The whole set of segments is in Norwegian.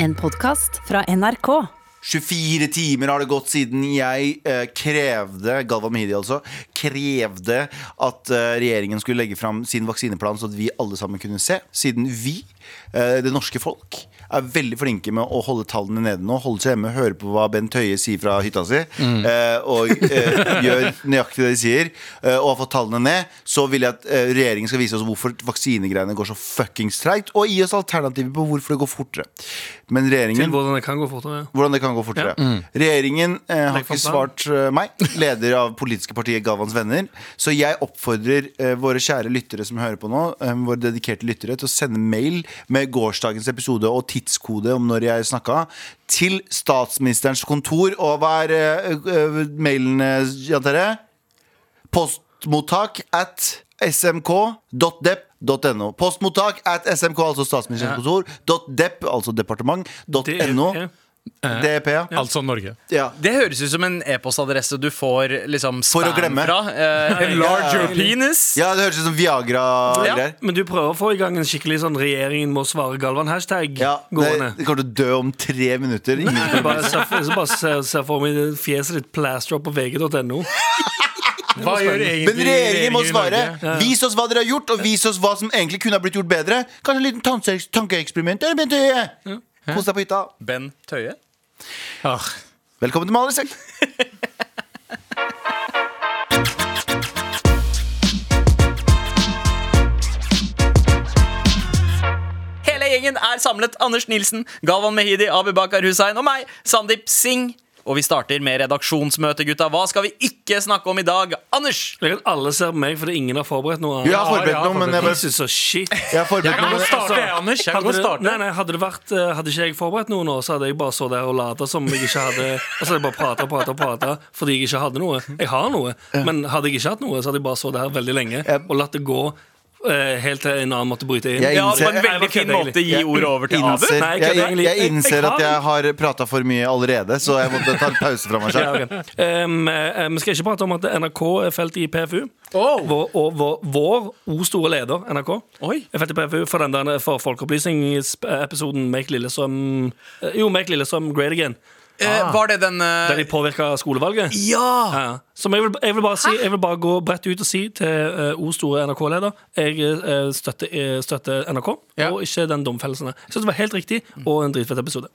En podkast fra NRK. 24 timer har det gått siden jeg eh, krevde Galva Mehidi altså Krevde at eh, regjeringen skulle legge fram sin vaksineplan, så at vi alle sammen kunne se. Siden vi, eh, det norske folk, er veldig flinke med å holde tallene nede nå. Holde seg hjemme, høre på hva Bent Høie sier fra hytta si, eh, og eh, gjør nøyaktig det de sier, eh, og har fått tallene ned, så vil jeg at eh, regjeringen skal vise oss hvorfor vaksinegreiene går så fuckings treigt, og gi oss alternativer på hvorfor det går fortere. Men Til regjeringen hvordan det kan gå fortere. hvordan det kan gå fortere. Regjeringen eh, har ikke svart eh, meg, leder av politiske partiet Galvans venner. Så jeg oppfordrer eh, våre kjære lyttere som hører på nå, eh, våre dedikerte lyttere, til å sende mail med gårsdagens episode og tidskode om når jeg snakka, til statsministerens kontor. Og hva er eh, eh, mailen, Jan Terje? Postmottak at smk.dep.no. Postmottak at smk, altså statsministerens kontor. .dep, altså departement. .no. DP, ja. Altså Norge. ja. Det høres ut som en e-postadresse du får liksom For å spam glemme. fra. Eh, enlarge your penis. Ja, det høres ut som Viagra-greier. Ja. Men du prøver å få i gang en skikkelig sånn 'regjeringen må svare Galvan'-hashtag Ja, det, gående. det kommer til å dø om tre minutter. Ingen bare ser for meg fjeset ditt plaster opp på vg.no. Hva gjør egentlig Men regjeringen må svare. Vis oss hva dere har gjort, og vis oss hva som egentlig kunne ha blitt gjort bedre. Kanskje en liten tanke- tankeeksperiment. eller, Bent Høie? Kos deg på hytta. Ben Tøye. Ah, Velkommen til Maler. Hele gjengen er samlet. Anders Nilsen, Galvan Mehidi, Abu Bakar Hussein og meg, Sandeep Singh. Og vi starter med redaksjonsmøte, gutta. Hva skal vi ikke snakke om i dag? Anders! Alle ser på meg fordi ingen har forberedt noe Jeg har forberedt noe, men jeg, bare, Pieces of shit. jeg Jeg kan godt starte, jeg, Anders. Jeg kan godt starte. nei, nei, hadde, det vært, eh, hadde ikke jeg forberedt noe nå, så hadde jeg bare så der og lata som jeg ikke hadde Og så hadde jeg bare prata og prata og prata fordi jeg ikke hadde noe. Jeg har noe, men hadde jeg ikke hatt noe, så hadde jeg bare sittet her veldig lenge og latt det gå helt til en annen måtte bryte inn. Jeg Ja, det var en veldig fin måte å gi ordet over til Abu. innser, Nei, jeg jeg, jeg innser at jeg har prata for mye allerede, så jeg måtte ta en pause fra meg Ja, selv. ok. Um, eh, vi skal ikke prate om at NRK er felt i PFU. Oh. Vår, og vår, vår o store leder, NRK, Oi. er felt i PFU for den der for folkeopplysningsepisoden Make Lillestrøm eh, Jo, Make Lillestrøm Great Again. Eh, var det den uh... Der de påvirka skolevalget. Ja! Ja. Som jeg vil, jeg, vil bare si, jeg vil bare gå bredt ut og si til eh, O store NRK-leder Jeg støtter, støtter NRK, Ja. og ikke den domfellelsen. Jeg synes det var helt riktig, og en dritfett episode.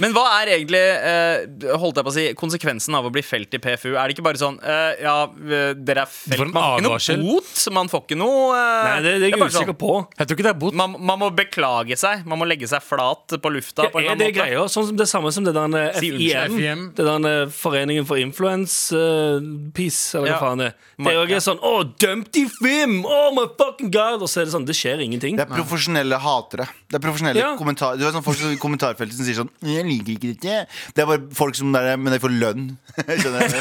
Men hva er egentlig eh, holdt jeg på å si, konsekvensen av å bli felt i PFU? Er det ikke bare sånn eh, Ja, eh, dere er felt. Man får ikke advarsel. noe bot. Man får ikke noe eh, Nei, det, det er jeg bare usikker sånn, på. Jeg tror ikke det er bot. man, man må beklage seg. Man må legge seg flat på lufta. på en Er det annen måte. greier? Sånn som det samme som det der eh, Si FIM. FIM. Det der eh, Foreningen for influence eh, peace, eller hva faen det er. Det er jo ikke sånn Å, dømt i film! Oh my fucking god! Og så er det sånn, det skjer ingenting. Det er profesjonelle hatere. Det er profesjonelle Ja. kommentar Du er sånn folk som i kommentarfeltet som sier sånn 'Jeg liker ikke dette'. Det er bare folk som der, men de får lønn. Skjønner du?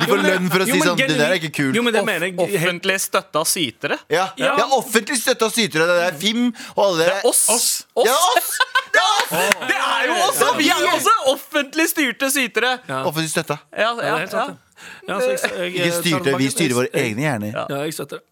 De får lønn for å Jo, si sånn 'Det der er ikke kult'. Jo, men det Off- mener jeg Offentlig støtta sytere. Ja, Ja. Er offentlig støtta sytere. Det er FIM og alle Det er oss. Oss. Oss. Ja, oss. Det er oss. Det er jo oss! Vi er jo også offentlig styrte sytere. Ja. Offentlig støtta. Ja, Ja, ja, ja. Ja, så jeg, jeg, Ikke jeg styrte, vi styrer våre egne hjerner. Ja, jeg støtter det.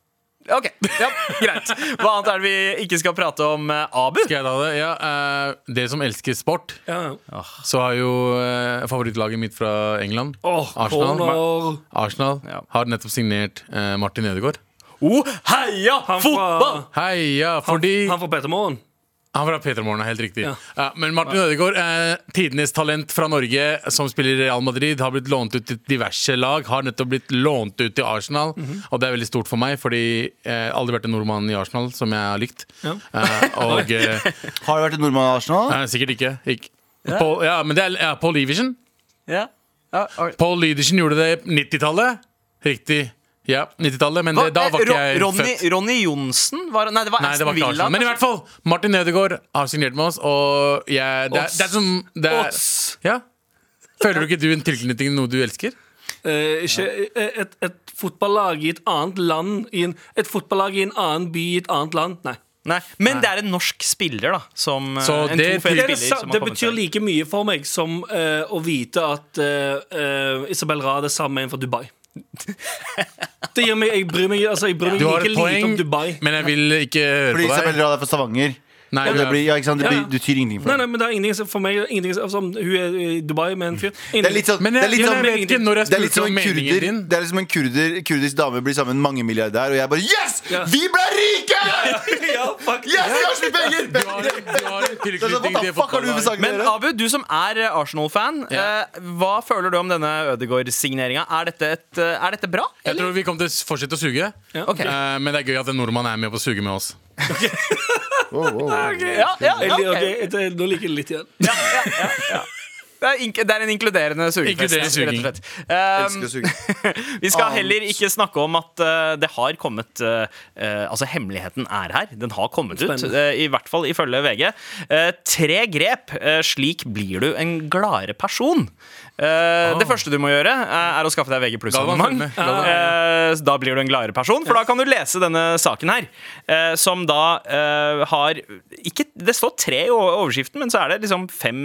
Ok, ja, greit. Hva annet er det vi ikke skal prate om? eh, Abu? Skal jeg ta det? Ja, uh, Dere som elsker sport, Ja, ja. så har jo uh, favorittlaget mitt fra England, oh, Arsenal. Arsenal Ja. har nettopp signert uh, Martin Ødegaard. Oh, heia Han fotball! fra, Heia, fordi han fra Peter Moen. Han fra Peter Morgen, helt riktig. Ja. Ja, men Martin Ødegaard, eh, tidenes talent fra Norge, som spiller i Real Madrid, har blitt lånt ut til diverse lag. Har nettopp blitt lånt ut til Arsenal, Mhm. og det er veldig stort for meg, fordi jeg har aldri vært en nordmann i Arsenal som jeg har likt. Ja. Eh, og eh, Har du vært en nordmann i Arsenal? nei, sikkert ikke. ikke. Paul, ja, men det er ja, Paul Iversen. Ja. Ja, oi. Paul Iversen gjorde det på 90-tallet. Riktig. Ja, 90-tallet, men det, da var Eh, ikke jeg Ronny, født. Ronny Johnsen? Var, nei, det var Aston Villa. Arsenal. Men i hvert fall, Martin Ødegaard har signert med oss, og jeg, det, er, Oss. det er som det er, Oss. ja. Føler du ikke du en tilknytning til noe du elsker? Eh, ikke, eh, et, et fotballag i et annet land i en, Et fotballag i en annen by i et annet land? Nei. Nei, Men det er en norsk spiller, da. Som, eh, Så en det- Det, er spiller sa- som har det kommet betyr seg. like mye for meg som eh, å vite at eh, eh, Isabel Rad er sammen med en fra Dubai. Det gir meg, Jeg bryr meg, altså, jeg bryr meg Du har like et lite om poeng, Dubai. men jeg vil ikke høre Fordi på Isabel deg. Rad er fra Stavanger. Nei, ja, det blir, ja, ikke sant? Det, blir, ja. det betyr ingenting for nei, nei, men det er ingenting for meg ingenting som, som, Hun er i Dubai med en fyr. Det er litt sånn, Men det er litt jeg, sånn vet ikke når jeg det er litt spurte som om en meningen kurder din. Det er liksom en kurder, kurdisk dame blir sammen med en mangemilliardær, og jeg bare Yes! Ja. Vi ble rike! ja, fuck. Yes, vi har så mye penger! Du har, du har sånn, tilknytning til Men? Abu, du som er eh, Arsenal-fan, Ja. eh, hva føler du om denne Ødegaard-signeringa? Er, eh, er dette bra? Jeg tror vi kommer til å fortsette å suge. Ja. Ok. Eh, men det er gøy at en nordmann er med på å suge med oss. Wow, wow, wow. Ja, ja, Jeg, ja, li- ok. ok, det- Nå liker jeg det litt igjen. ja, ja, ja, ja. Det, er ink det er en inkluderende sugefest. Inkluderende rett og slett. Um, Elsker å suge. Vi skal heller ikke snakke om at uh, det har kommet eh, Altså, hemmeligheten er her. Den har kommet ut. Spennende. eh, I hvert fall ifølge VG. Eh, tre grep. slik blir du en gladere person. Oh. Det første du må gjøre, er å skaffe deg VG pluss-abonnement. Da blir du en gladere person, for da kan du lese denne saken her. Som da har ikke, Det står tre i overskriften, men så er det liksom fem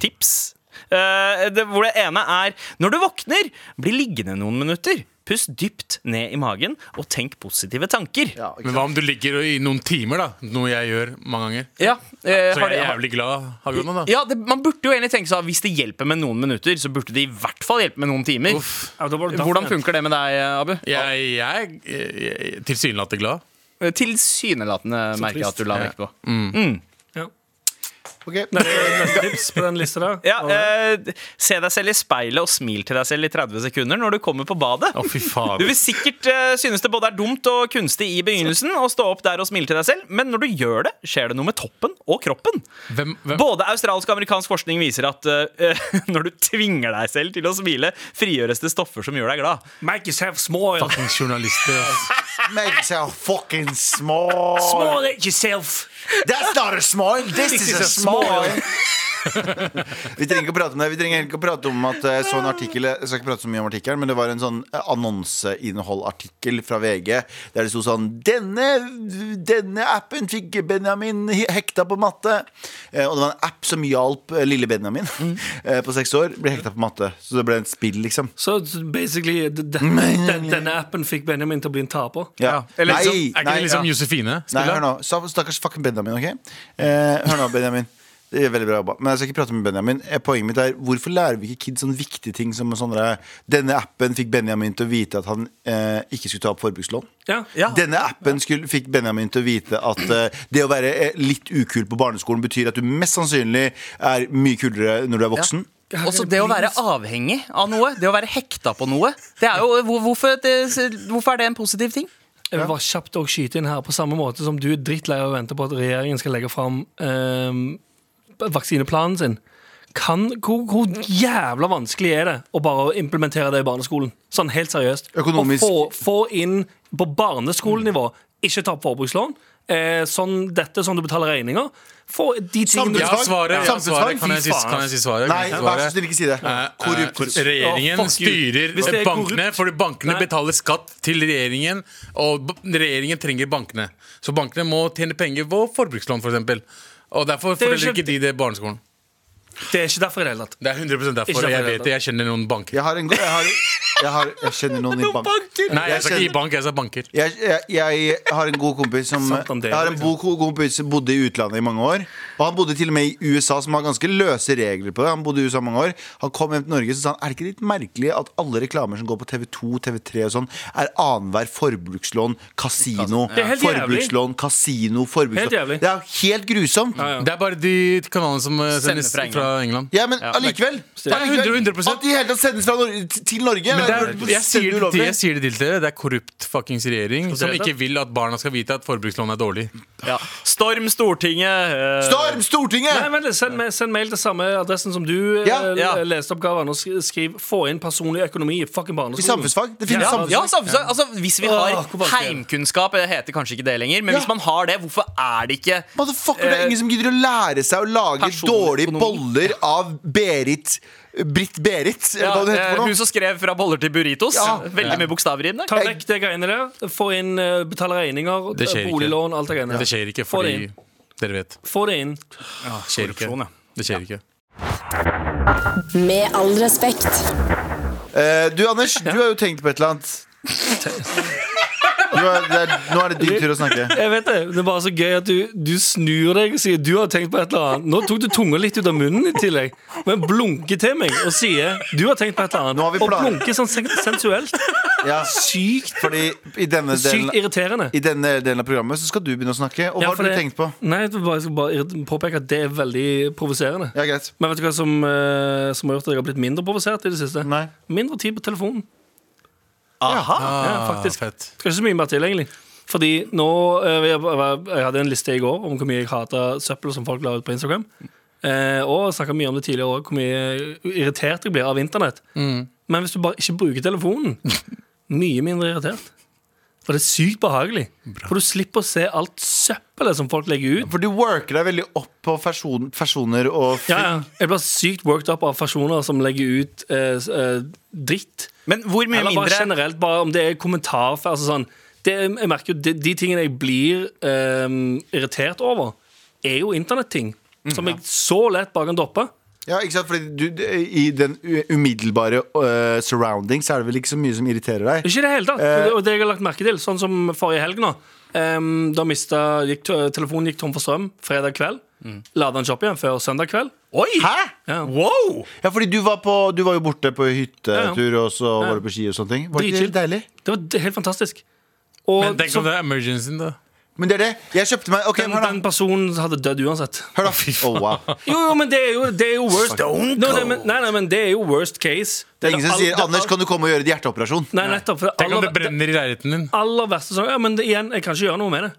tips. Eh, det, hvor det ene er Når du våkner, bli liggende noen minutter. Pust dypt ned i magen og tenk positive tanker. Ja, Men hva om du ligger i noen timer, da? Noe jeg gjør mange ganger. Ja, eh, Så har jeg er jævlig glad av grunnen, da. ja det, Man burde jo egentlig tenke seg at hvis det hjelper med noen minutter, så burde det i hvert fall hjelpe med noen timer. Uff. Ja, Hvordan funker det med deg, Abu? Jeg, jeg, jeg er tilsynelatende glad. Tilsynelatende merker jeg at du la vekt på. Ja. Ok. Neste, neste tips på den lista. Ja, eh, Se deg selv i speilet og smil til deg selv i 30 sekunder når du kommer på badet. Oh, fy Du vil sikkert eh, synes det både er dumt og kunstig i begynnelsen å stå opp der og smile til deg selv, men når du gjør det, skjer det noe med toppen og kroppen. Hvem, hvem? Både australsk og amerikansk forskning viser at eh, når du tvinger deg selv til å smile, frigjøres det stoffer som gjør deg glad. Make yourself small. Fucking journalister. Make yourself fucking small. Small it yourself. That's not a smile. This, This is, a small. Vi trenger ikke å prate om det Vi trenger ikke å prate om at jeg så en artikkel Jeg skal ikke prate så mye om artikkelen, men det var en sånn eh, annonseinnholdartikkel fra VG der det sto sånn Denne, denne appen fikk Benjamin hekta på matte. Eh, Og det var en app som hjalp eh, lille Benjamin mm. på seks år. Ble hekta på matte. Så det ble et spill, liksom. Så basically d- d- den, Denne appen fikk Benjamin til å bli en taper. Ja. eller nei, liksom- Er ikke det liksom ja. Josefine? Nei, hør nå. Stakkars fucking Benjamin, OK? Eh, hør nå, Benjamin. Det er veldig bra jobba. Men jeg skal ikke prate med Benjamin. Poenget mitt er hvorfor lærer vi ikke kids sånne viktige ting som sånne, Denne appen fikk Benjamin til å vite at han eh, ikke skulle ta opp forbrukslån. Ja. Ja. Denne appen skulle, fikk Benjamin til å vite at eh, det å være eh, litt ukul på barneskolen betyr at du mest sannsynlig er mye kulere når du er voksen. Også det å være avhengig av noe, det å være hekta på noe, det er jo, hvorfor, det, hvorfor er det en positiv ting? Jeg vil bare kjapt og skyte inn her På samme måte som du er drittlei av å vente på at regjeringen skal legge fram eh, vaksineplanen sin. Kan, hvor, hvor jævla vanskelig er det å bare implementere det i barneskolen? Sånn helt seriøst. Økonomisk. Å få, få inn på barneskolenivå, ikke ta opp forbrukslån. Eh, sånn dette, som du betaler regninger. Få de tingene Ja, svaret. Ja, svaret. Kan, jeg si, kan jeg si svaret? Nei, vær så snill, ikke si det. Eh, Korrupt. eh, Regjeringen Oh, styrer er bankene, korrupt- fordi bankene Nei. betaler skatt til regjeringen. Og regjeringen trenger bankene. Så bankene må tjene penger på forbrukslån, f.eks. Og derfor Det er jo forteller ikke- ikke de det i barneskolen. Det er ikke derfor i det hele tatt. Det er 100 derfor. Ikke og Jeg vet det, jeg kjenner noen banker. Jeg har en go- jeg, har, jeg, har, jeg kjenner noen i bank. Nei, jeg sa ikke i bank, jeg sa banker. Jeg, jeg, jeg har en god kompis som Jeg har en liksom. god kompis som bodde i utlandet i mange år. Og han bodde til og med i USA, som har ganske løse regler på det. Han bodde i USA mange år Han kom hjem til Norge så sa han Er det ikke litt merkelig at alle reklamer som går på TV2, TV3 og sånn, er annenhver forbrukslån, kasino, forbrukslån, kasino, Helt forbrukslån. Det er helt grusomt. Ja, ja. Det er bare de kanalene som eh, sendes fra England. Ja, men Ja, allikevel. det er allikevel, 100%. At de i hele tatt sendes fra Nor til Norge. Men er, jeg, sier det, til- jeg sier det til dere, det er korrupt fuckings regjering som ikke vil at barna skal vite at forbrukslån er dårlig. Ja. Storm Stortinget. eh, Storm Stortinget! Nei, vent litt, send, send mail til samme adressen som du Ja, eh, ja. leste oppgaven, og sk- skriv 'få inn personlig økonomi i fucking I barneskolen'. samfunnsfag. Det finnes Ja, samfunnsfag. ja, samfunnsfag. Altså, hvis vi har Åh, hvor vanskelig. heimkunnskap, det heter kanskje ikke det lenger, men Ja. hvis man har det, hvorfor er det ikke Motherfucker, det er Eh, ingen som gidder å lære seg å lage personlig dårlige økonomi. boller av Berit Britt-Berit, ja, hva det heter eh, Hun som skrev 'Fra boller til burritos'? Ja. Veldig mye bokstaver i den. Ta vekk det greiene der. Få inn uh, betale regninger, Det skjer eh, ikke. boliglån, alt det greiene der. Det skjer ikke det fordi dere vet. Få det inn. Ja, skjer ikke. Ja. Det skjer ikke. Med all respekt. Uh, du, Anders, du har jo tenkt på et eller annet. Du er, det er, nå er det din tur å snakke. Jeg vet det, det er bare så gøy at du, du snur deg og sier du har tenkt på et eller annet. Nå tok du tunga litt ut av munnen i tillegg, men blunker til meg og sier du har tenkt på et eller annet. Og blunker sånn sensuelt. Ja, Sykt, fordi i denne delen sykt irriterende. I denne delen av programmet så skal du begynne å snakke. Og hva har du det- tenkt på? Nei, jeg skal bare påpeke at det er veldig provoserende. Ja. Men vet du hva som, eh, som har gjort at jeg har blitt mindre provosert i det siste? Nei. Mindre tid på telefonen. Aha. Ja, faktisk. Fett. Skal ikke så mye mer til, egentlig. Fordi nå eh, jeg, hadde en liste i går om hvor mye jeg hata søppel som folk la ut på Instagram. Eh, og snakka mye om det tidligere òg, hvor mye irritert jeg blir av internett. Men hvis du bare ikke bruker telefonen, mye mindre irritert. For det er sykt behagelig. For du slipper å se alt søppelet som folk legger ut. For du worker deg veldig opp på person, personer og Ja, ja. Jeg blir sykt worked up av personer som legger ut eh, eh, dritt. Men hvor mye Eller bare mindre generelt, bare om det er kommentar altså sånn, det, Jeg merker jo de, de tingene jeg blir eh, irritert over, er jo internetting. Som jeg så lett bare kan droppe. Ja, ikke sant? Fordi du, du, I den umiddelbare uh, surrounding Så er det vel ikke så mye som irriterer deg. Ikke i det hele tatt. Uh, Og det jeg har lagt merke til, sånn som forrige helg nå. Um, da mista gikk, telefonen gikk tom for strøm fredag kveld. Mm. Lada den ikke opp igjen før søndag kveld. Oi! Hæ? Ja. Wow! Ja, fordi du var, på, du var jo borte på hyttetur, Ja, og så var du på ski og sånne ting. Var det ikke helt deilig? Det var helt fantastisk. Og Men tenk om det er emergencyen, da. Men det er det. Jeg kjøpte meg okay, den, den personen hadde dødd uansett. Hør da. Oh, wow. Jo, jo, men det er jo, det er jo worst no, det, men, nei, nei, men det er jo worst case. Det er ingen som sier 'Anders, kan du komme og gjøre et hjerteoperasjon'? Nei, nettopp. For Tenk om det brenner i leiligheten din. aller verste sånn, Ja, men det, igjen, jeg kan ikke gjøre noe med det.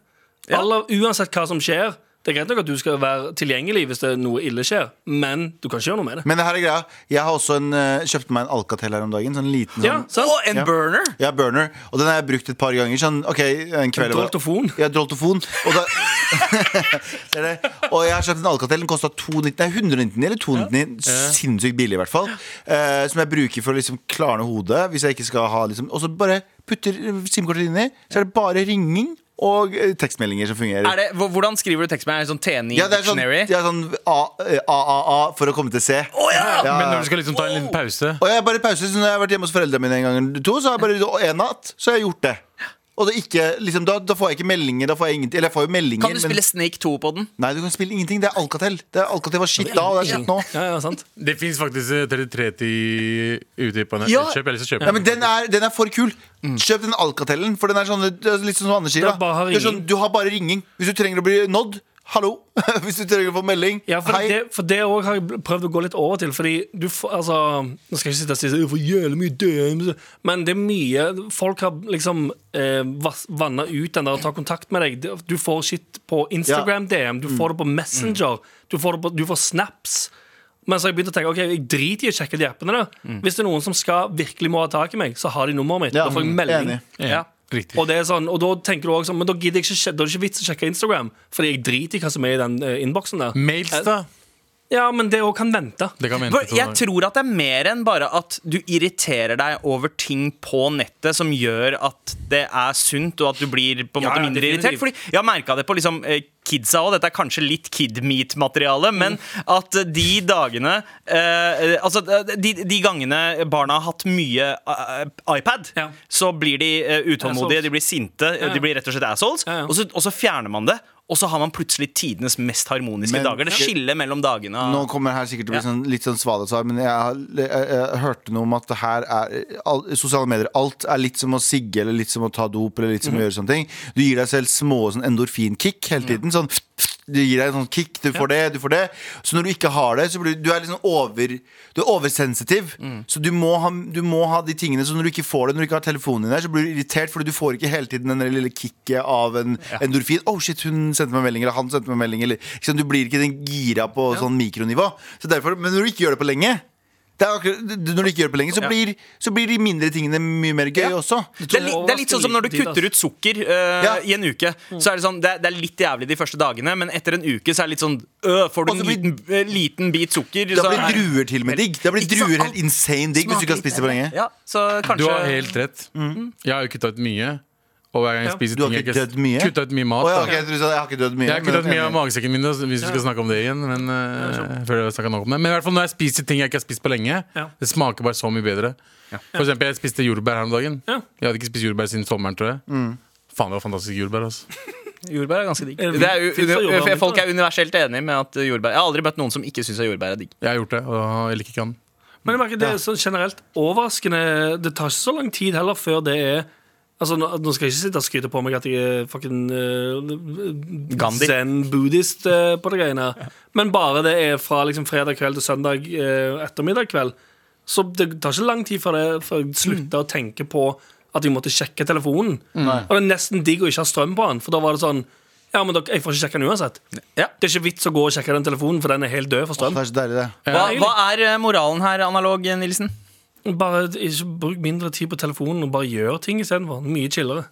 Aller, uansett hva som skjer. Det er greit nok at du skal være tilgjengelig hvis det er noe ille skjer, men du kan ikke gjøre noe med det. Men det her er greia. Jeg har også en, kjøpte meg en Alcatel her om dagen. Sånn liten Ja, sånn sant? Og en Ja. burner! Ja, burner. Og den har jeg brukt et par ganger. Sånn, ok, en kveld Droltofon. Ja, droltofon. Og, da, det er det. og jeg har kjøpt en Alcatel. Den kosta 199 eller 299. Sinnssykt billig, i hvert fall. Eh, som jeg bruker for å liksom klarne hodet. Hvis jeg ikke skal ha liksom Og så bare putter SIM-kortet inn i, så er det bare ringing og eh, tekstmeldinger som fungerer. Er det, hvordan skriver du tekstmeldinger? Sånn T9 ja, det er sånn, Dictionary? er sånn A, eh, AAA for å komme til C. ja. Men når du skal liksom ta en liten pause Og jeg har bare pause, så når jeg har vært hjemme hos foreldrene mine en gang eller to, så har jeg bare en natt, så har jeg gjort det. Og det ikke, liksom, da, da får jeg ikke meldinger. Da får jeg ingenting Eller jeg får jo meldinger, Kan du spille Snake 2 på den? Nei, du kan spille ingenting. Det er Alcatel. Det er Alcatel var shit da, og det er shit nå. Ja, ja, sant Det fins faktisk eh, 3310 ute på Ja. Kjøp, Jeg har lyst til å kjøpe Ja, men den er, den er for kul. Kjøp den Alcatelen, for den er sånn, litt sånn som Anders sier. Er er sånn, du har bare ringing. Hvis du trenger å bli nådd, hallo. Hvis du trenger å få melding, Ja, for hei. det, for det har jeg prøvd å gå litt over til. Fordi du får, altså Nå skal jeg ikke sitte og si jeg får jævlig mye DMs, men det er mye Folk har liksom eh, vanna ut den der og tar kontakt med deg. Du får shit på Instagram DM, du får det på Messenger, du, får på, du får snaps. Men så har jeg begynt å tenke Ok, jeg driter i å sjekke de appene. der Hvis det er noen som skal virkelig må ha tak i meg, så har de nummeret mitt. Ja, da får jeg melding. enig. Ja. Riktig. Og, det er sånn, og da tenker du også sånn Men da gidder jeg ikke Da er det ikke vits å sjekke Instagram, Fordi jeg driter i hva som er i den uh, innboksen der. Mails, da? Ja, men det òg kan vente. Det kan vente For jeg dager. tror at det er mer enn bare at du irriterer deg over ting på nettet som gjør at det er sunt, og at du blir på en Ja, måte ja, mindre irritert. Fordi Jeg har merka det på liksom, eh, kidsa òg. Dette er kanskje litt kid meat-materiale, men at de dagene eh, Altså de, de gangene barna har hatt mye eh, iPad, Ja. så blir de eh, utålmodige, de blir sinte, Ja, ja. de blir rett og slett assholes. Og, så, og så fjerner man det. Og så har man plutselig tidenes mest harmoniske Men- dager. Det skiller mellom dagene. Nå kommer her sikkert til å bli sånn, litt sånn svalesvar, men jeg, jeg, jeg, jeg hørte noe om at det her er all, Sosiale medier, alt er litt som å sigge eller litt som å ta dop eller litt som mm. å gjøre sånne ting. Du gir deg selv små sånn endorfinkick hele tiden. Sånn du gir deg en sånn kick, du får det, du får det. Så når du ikke har det, så blir du, du er liksom over Du er oversensitiv. Mm. Så du må, ha, du må ha de tingene. Så når du ikke får det, når du ikke har telefonen din der, så blir du irritert, fordi du får ikke hele tiden den lille kicket av en endorfin. Oh shit, hun sendte meg melding, eller han sendte meg melding. Eller, liksom. Du blir ikke den gira på sånn mikronivå. Så derfor, men når du ikke gjør det på lenge det akkurat, Når du ikke gjør det på lenge, så, Ja. blir, så blir de mindre tingene mye mer gøy Ja. også. Det er, li, det er litt sånn som når du kutter ut sukker uh, Ja. i en uke. Så er Det sånn, det det er litt jævlig de første dagene, men etter en uke så er det litt sånn øh, Får du en liten, blir- liten, øh, bit sukker Da blir er- druer til og med digg. Da blir druer helt insane digg hvis du ikke har spist det på lenge. Ja, så kanskje Du har helt rett. Jeg har jo kutta ut mye. Og hver gang jeg Ja. spiser Du har ting ikke dødd mye? Kutta ut mye mat. Oh, ja, da. jeg, tror jeg har ikke dødd mye. Jeg har kuttet mye av magesekken min, hvis vi skal snakke om det igjen. Men, uh, før jeg nok om det. men i hvert fall når jeg spiser ting jeg ikke har spist på lenge, Ja. det smaker bare så mye bedre. For eksempel, jeg spiste jordbær her om dagen. Ja. Jeg hadde ikke spist jordbær siden sommeren, tror jeg. Faen, det var fantastisk jordbær. Altså. Jordbær er ganske digg. Er er, folk er universelt enige med at jordbær Jeg har aldri møtt noen som ikke syns jordbær er digg. Jeg har gjort det, og jeg liker ikke han. Men jeg merker det er sånn generelt overraskende Det tar ikke så lang tid heller før det er Altså, Nå nå skal jeg ikke sitte og skryte på meg at jeg er fucking uh, zen-buddhist uh, på det greiene. her. Men bare det er fra liksom, fredag kveld til søndag uh, ettermiddag kveld. Så det tar ikke lang tid før, det, før jeg slutter å tenke på at jeg måtte sjekke telefonen. Og det er nesten digg å ikke ha strøm på den, for da var det sånn Ja, men dere, jeg får ikke sjekke den uansett. Ja. Det er ikke vits å gå og sjekke den telefonen, for den er helt død for Det strøm. er så deilig, det. Hva, hva er eh, moralen her, analog Nilsen? Bare ikke bruk mindre tid på telefonen og bare gjør ting istedenfor. Mye chillere.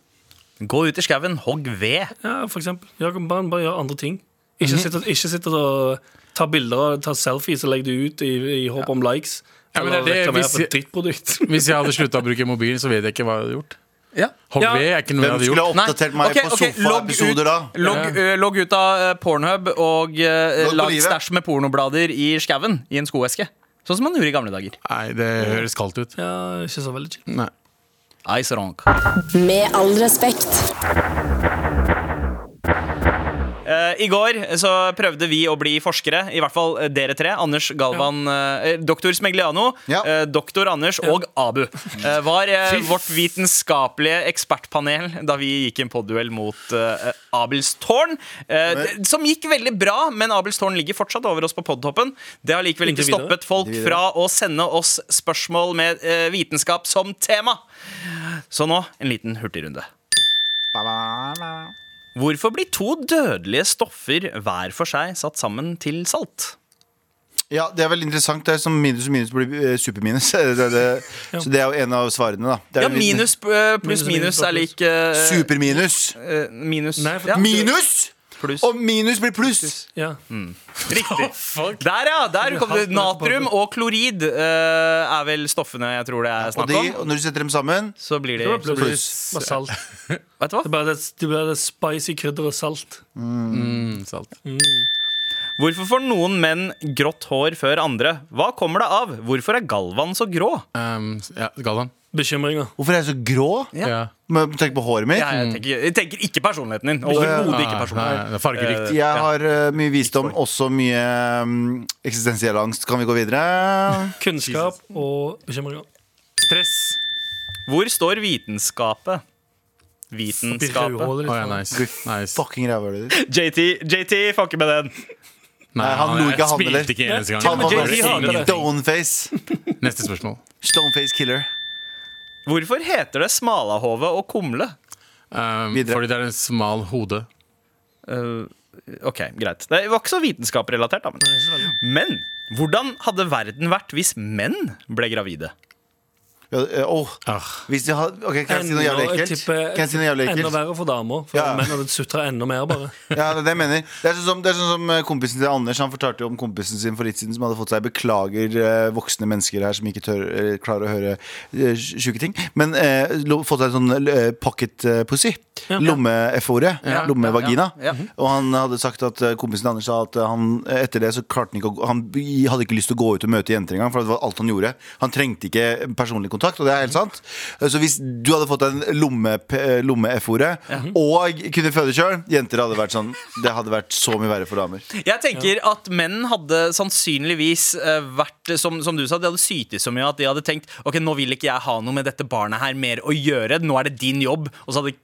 Gå ut i skauen, hogg ved. Ja, for eksempel. Ja, bare, bare gjør andre ting. Ikke sitt ikke sitte og ta bilder og ta selfies og legge det ut i, i håp om likes. Ja, men det det, hvis jeg- Hvis jeg hadde slutta å bruke mobilen, så vet jeg ikke hva jeg hadde gjort. Ja. HV Ja. er ikke noe Hvem skulle gjort. ha oppdatert meg okay, på ok, logg sofaepisoder da? Logg, uh, logg ut av eh, Pornhub og uh, lag stæsj med pornoblader i skauen i en skoeske. Sånn som man gjorde i gamle dager. Nei, det høres kaldt ut. Ja, ikke så veldig chill. Nei. Ice rank. Med all respekt. Eh, I går så prøvde vi å bli forskere, i hvert fall eh, dere tre. Anders Galvan, eh, doktor Smegliano, Ja. eh, doktor Anders og Abu. Eh, var eh, vårt vitenskapelige ekspertpanel da vi gikk i en podduell mot eh, Abels tårn. Eh, som gikk veldig bra, men Abels tårn ligger fortsatt over oss på podtoppen. Det har likevel ikke stoppet folk fra å sende oss spørsmål med eh, vitenskap som tema. Så nå en liten hurtigrunde. Hvorfor blir to dødelige stoffer hver for seg satt sammen til salt? Ja, Det er veldig interessant. Det er som minus og minus blir eh, superminus. Det, er det, Så det er jo en av svarene, da. Det er Ja, minus eh, pluss minus, er lik eh, Superminus. eh, Minus Nei, for- ja. Minus! Pluss. Og minus blir pluss! Ja. Riktig. Der, ja! Der kom det. Natrium og klorid uh, er vel stoffene jeg tror det er Og snakk om. og når du setter dem sammen Så blir de Det pluss. Plus. Bare salt. Vet du hva? Det bare det, det, blir det spicy krydderet salt. Mm, salt. Hvorfor får noen menn grått hår før andre? Hva kommer det av? Hvorfor er Galvan så grå? Um, ja, Galvan. Bekymringer. Hvorfor er jeg så grå? Ja. Men Tenk på håret mitt. Ja, jeg, tenker, jeg tenker ikke personligheten din. Overhodet ikke Nei, personligheten. nei, det er. Jeg har uh, mye visdom, også mye um, eksistensiell angst. Kan vi gå videre? Kunnskap og bekymringer. Stress. Hvor står vitenskapet? Vitenskapet. Oh, ja, nice. nice. Fucking rævhølet ditt. JT, JT fucker med den. Nei, han lo ikke, han heller. Han var stoneface. Neste spørsmål. Stoneface killer. Hvorfor heter det smalahove og kumle? Um, fordi det er en smal hode. Uh, ok, greit. Det var ikke så vitenskaprelatert, da. Men. Men hvordan hadde verden vært hvis menn ble gravide? Eh, åh. Ah. Hvis de har, ok, Kan jeg si noe jævlig ekkelt? Kan jeg si noe jævlig Enda verre for damer. For Ja. menn hadde sutra enda mer, bare. Ja, det er det jeg mener. Det er sånn som, det er sånn som eh, kompisen til Anders Han fortalte jo om kompisen sin for litt siden som hadde fått seg beklager eh, voksne mennesker her som ikke tør, eh, klarer å høre eh, sjuke ting. Men eh, lo, fått seg en sånn eh, pocket eh, pussy. Lomme-F-ordet. Lommevagina. Ja. Og han hadde sagt at eh, kompisen Anders sa at eh, han etter det så klarte han ikke å Han hadde ikke lyst til å gå ut og møte jenter engang, for det var alt han gjorde. Han trengte ikke personlig kontakt, og det er helt sant. Eh, Så hvis du hadde fått en lomme-F-ordet lomme F-ordet, og kunne føde sjøl, jenter hadde vært sånn Det hadde vært så mye verre for damer. Jeg tenker at menn hadde sannsynligvis vært som, som du sa, de hadde sytet så mye at de hadde tenkt Ok, nå vil ikke jeg ha noe med dette barnet her mer å gjøre. Nå er det din jobb. Og så hadde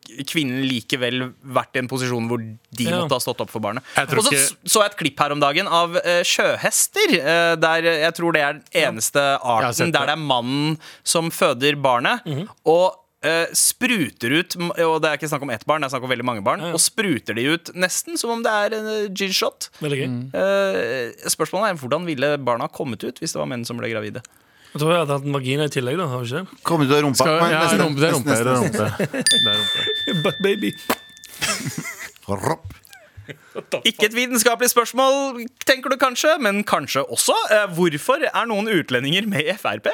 kvinnen likevel vært i en posisjon hvor de Ja. måtte ha stått opp for barnet. Og så ikke- så jeg et klipp her om dagen av uh, sjøhester. Uh, der jeg tror det er den eneste arten der det. er mannen som føder barnet. Mhm. Og Uh, spruter ut Og det er ikke snakk om ett barn, det er snakk om veldig mange barn. Ja, ja. Og spruter de ut nesten som om det er en uh, G-shot. Veldig. Mm. Eh, spørsmålet er hvordan ville barna kommet ut hvis det var menn som ble gravide? Jeg tror jeg hadde hatt en vagina i tillegg, da. Har vi ikke Kom ut av rumpa. Skal, ja, neste- rumpe, det er rumpe. neste- Det er rumpe. Det er rumpe. det? But baby. Ropp. Ikke et vitenskapelig spørsmål, tenker du kanskje, men kanskje også. Eh, hvorfor er noen utlendinger med i Frp?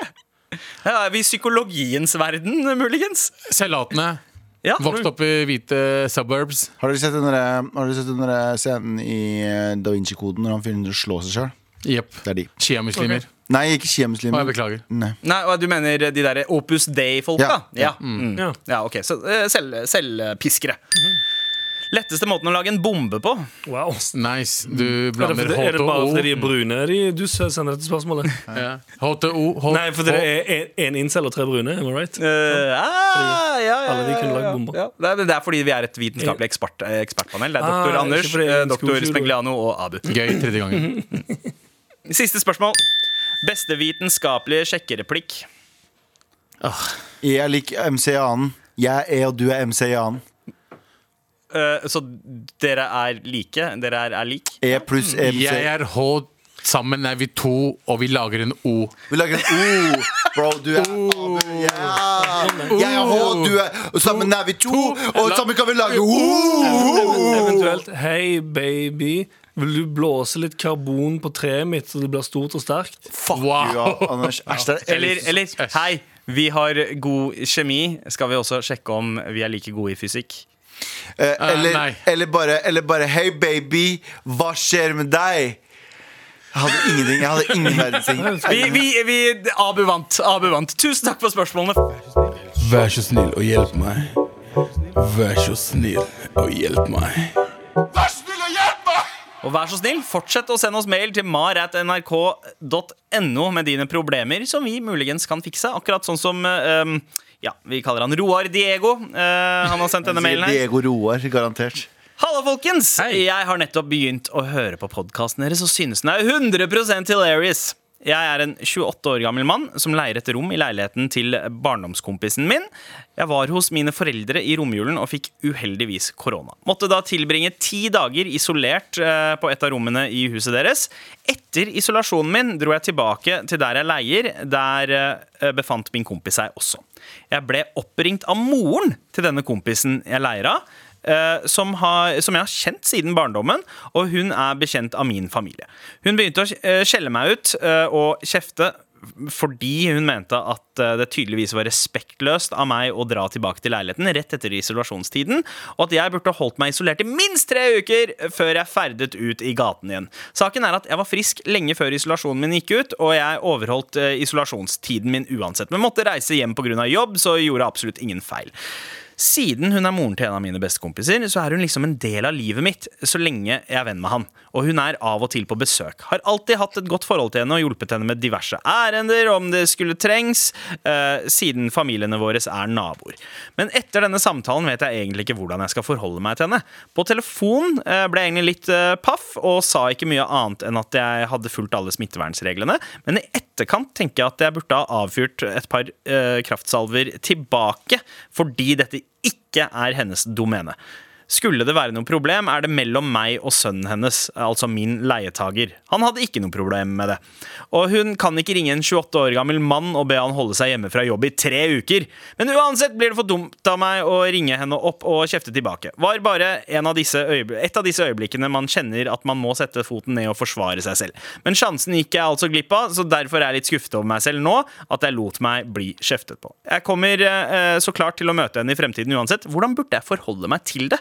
Ja, er vi i psykologiens verden, muligens? Selvlatende. Ja. Vokst opp i hvite suburbs. Har dere sett den der- har dere sett den der scenen i eh, Da Vinci-koden når han finner å slå seg sjøl? Jepp. Det er de. Shiamuslimer. Nei, ikke Å, jeg beklager. Nei. Nei, Du mener de der Opus Day-folka? Ja. Ja. Mm. Ja. ja, ok, Så eh, selv, selvpiskere. Letteste måten å lage en bombe på? Wow. Nice. Du det, blander HTO. er det bare fordi de H2O. er brune de, du sender dette spørsmålet? Ja. H2O. H- Nei, for det er én incel og tre brune. Am I right? Eh, ah, ja, ja, alle de kunne lage ja, bomber. Det, er, det er fordi vi er et vitenskapelig ekspert, eh, ekspertpanel. Det er Ah, doktor ah, Anders, doktor skolekyr. Og Abu. Gøy tredje gangen. Siste spørsmål. Beste vitenskapelige sjekkereplikk? Jeg er lik MC-anen. Jeg er og du er MC-anen. Eh, så dere er like? Dere er, er lik? E pluss MC. Jeg er H. Sammen er vi to, og vi lager en O. Vi lager en O. Bro, du er Ja. Jeg er H, du er Og sammen er vi to, og sammen kan vi lage O. Eventuelt Hei, baby. Vil du blåse litt karbon på treet mitt så det blir stort og sterkt? Wow. you, Anders. Æsj, er Eller, eller hei, vi har god kjemi. Skal vi også sjekke om vi er like gode i fysikk? Eh, eller, eller, eller bare, eller bare Hei, baby, hva skjer med deg? Jeg hadde ingenting. Jeg hadde ingen verdens ting. Vi, vi, vi, Abu vant. Abu vant. Tusen takk for spørsmålene. Vær så snill og hjelp meg. Vær så snill og hjelp meg. Og vær så snill, fortsett å sende oss mail til mar.nrk.no med dine problemer, som vi muligens kan fikse. Akkurat sånn som eh, ja, vi kaller han Roar Diego. Uh, han har sendt denne mailen her. Diego Roar, garantert. Hallo, folkens! Jeg har nettopp begynt å høre på podkasten deres og synes den er 100% hilarious. Jeg er en 28 år gammel mann som leier et rom i leiligheten til barndomskompisen min. Jeg var hos mine foreldre i romjulen og fikk uheldigvis korona. Måtte da tilbringe ti dager isolert eh, på et av rommene i huset deres. Etter isolasjonen min dro jeg tilbake til der jeg leier. Der eh, befant min kompis seg også. Jeg ble oppringt av moren til denne kompisen jeg leier av. eh, som, har, som jeg har kjent siden barndommen, og hun er bekjent av min familie. Hun begynte å eh, skjelle meg ut eh, og kjefte fordi hun mente at eh, det tydeligvis var respektløst av meg å dra tilbake til leiligheten rett etter isolasjonstiden, og at jeg burde holdt meg isolert i minst tre uker før jeg ferdet ut i gaten igjen. Saken er at jeg var frisk lenge før isolasjonen min gikk ut, og jeg overholdt eh, isolasjonstiden min uansett, men måtte reise hjem pga. jobb, så jeg gjorde absolutt ingen feil. Siden hun er moren til en av mine bestekompiser, så er hun liksom en del av livet mitt så lenge jeg er venn med han. Og hun er av og til på besøk. Har alltid hatt et godt forhold til henne og hjulpet henne med diverse ærender om det skulle trengs, eh, siden familiene våre er naboer. Men etter denne samtalen vet jeg egentlig ikke hvordan jeg skal forholde meg til henne. På telefon eh, ble jeg egentlig litt eh, paff og sa ikke mye annet enn at jeg hadde fulgt alle smittevernsreglene, men i etterkant tenker jeg at jeg burde ha avfyrt et par eh, kraftsalver tilbake, fordi dette ikke er hennes domene. Skulle det være noe problem, er det mellom meg og sønnen hennes, altså min leietager. Han hadde ikke noe problem med det. Og hun kan ikke ringe en 28 år gammel mann og be han holde seg hjemme fra jobb i tre uker. Men uansett blir det for dumt av meg å ringe henne opp og kjefte tilbake. Var bare av et av disse øyeblikkene man kjenner at man må sette foten ned og forsvare seg selv. Men sjansen gikk jeg altså glipp av, så derfor er jeg litt skuffet over meg selv nå at jeg lot meg bli kjeftet på. Jeg kommer eh, så klart til å møte henne i fremtiden uansett. Hvordan burde jeg forholde meg til det?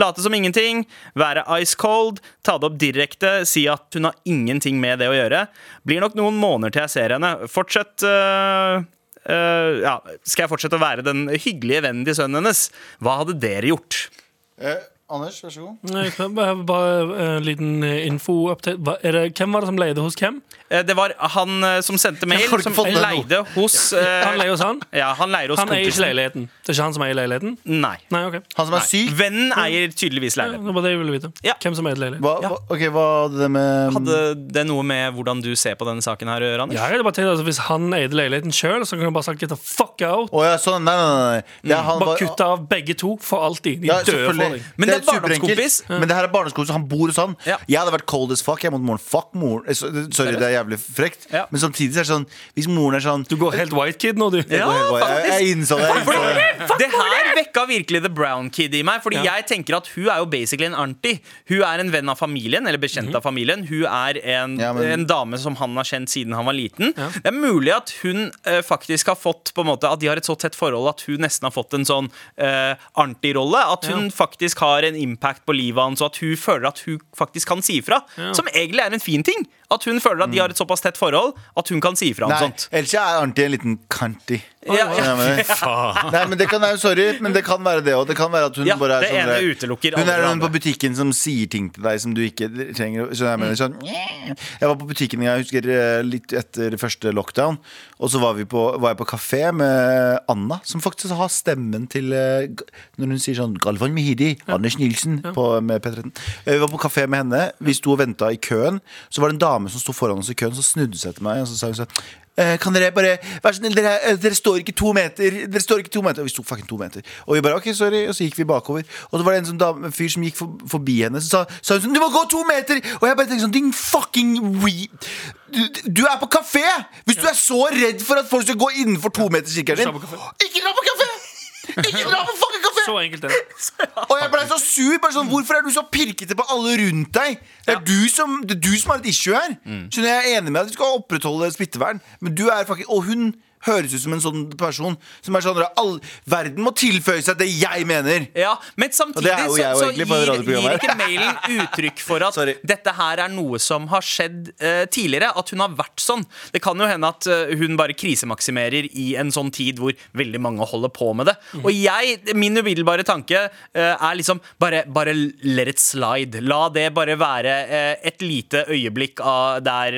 Late som ingenting, være ice cold, ta det opp direkte, si at hun har ingenting med det å gjøre. Blir nok noen måneder til jeg ser henne. Fortsett uh, uh, ja, Skal jeg fortsette å være den hyggelige vennen til sønnen hennes? Hva hadde dere gjort? Eh, Anders, vær så god. Nei, bare, bare en liten eh, info-update. Er det- Hvem var det som leide hos hvem? Eh, Det var han eh, som sendte mail, som leide hos eh, Han leier hos han? Ja, han leier hos Han eier ikke leiligheten. Det er ikke han som eier leiligheten? Nei. Nei, okay. Han som er syk? Vennen eier tydeligvis Ja, leiligheten. det var det jeg ville vite. Ja. Hvem som eier leiligheten. Hva, hva, ok, hva hadde det med Hadde det noe med hvordan du ser på denne saken her Anders? Ja, jeg bare tenkt, altså, Hvis han eide leiligheten sjøl, så kunne han bare sagt 'get the fuck out'. Oh, ja, sånn, nei, nei, nei, nei. Det han Bare var- kutte av begge to for alltid. De Ja, døde for deg. Men det superenkelt. barndomskompis. Men det her er barndomskompis, han bor hos han. Ja. Jeg hadde vært cold as fuck jeg måtte moren. Fuck moren. Eh, Sorry, det er jævlig frekt. Ja. Men samtidig er det sånn Hvis moren er sånn Du går helt white kid nå, du. Ja, jeg, jeg, jeg innså det. Jeg innså det. Det her vekka virkelig The Brown Kid i meg. Fordi jeg tenker at hun er jo basically en auntie. Hun er en venn av familien, eller bekjent av familien. Hun er en, Ja, men- en dame som han har kjent siden han var liten. Det er mulig at hun uh, faktisk har fått på en måte At de har et så tett forhold at hun nesten har fått en sånn uh, auntie-rolle. At hun faktisk har en impact på livet hans, og at hun føler at hun faktisk kan si ifra. Som egentlig er en fin ting. At hun føler at de har et såpass tett forhold at hun kan si ifra om sånt. ellers er Arnti en liten kanti. Ja, ja. Nei, men det kan være, Sorry, men det kan være det òg. Det kan være at hun Ja, bare er sånn der- utelukker Hun er den på butikken som sier ting til deg som du ikke trenger. å- Skjønner jeg, mener, sånn, jeg var på butikken jeg husker eh, litt etter første lockdown, og så var, vi på, var jeg på kafé med Anna, som faktisk har stemmen til eh, Når hun sier sånn Galvan Mehidi, Anders Nilsen på, med P13. Vi var på kafé med henne, vi sto og venta i køen. Så var det en dame som sto foran oss i køen, så snudde seg til meg og så sa hun sånn Eh, kan dere bare Vær så snill, dere, eh, dere står ikke to meter. Dere står ikke to meter Og vi sto fucking to meter. Og vi bare ok, sorry Og så gikk vi bakover. Og så var det en sånn dame, en fyr som gikk for, forbi henne, så sa, sa hun sånn Du må gå to meter! Og jeg bare tenkte sånn Din fucking re... Du, du er på kafé! Hvis du er så redd for at folk skal gå innenfor to meter, på din, ikke dra på kafé! Ikke dra på fucking kafé! Så enkelt er det. Og jeg ble så sur. Bare sånn, Hvorfor er du så pirkete på alle rundt deg? Det er, du, som, det er du som har et issue her. Skjønner Jeg er enig med at du skal opprettholde smittevern, men du er faktisk Og hun høres ut som en sånn person som er sånn all, Verden må tilføye seg det jeg mener. Ja, Men samtidig så, så gir, gir ikke mailen uttrykk for at dette her er noe som har skjedd uh, tidligere. At hun har vært sånn. Det kan jo hende at uh, hun bare krisemaksimerer i en sånn tid hvor veldig mange holder på med det. Mm. Og jeg, min umiddelbare tanke uh, er liksom bare, bare let it slide. La det bare være et lite øyeblikk av der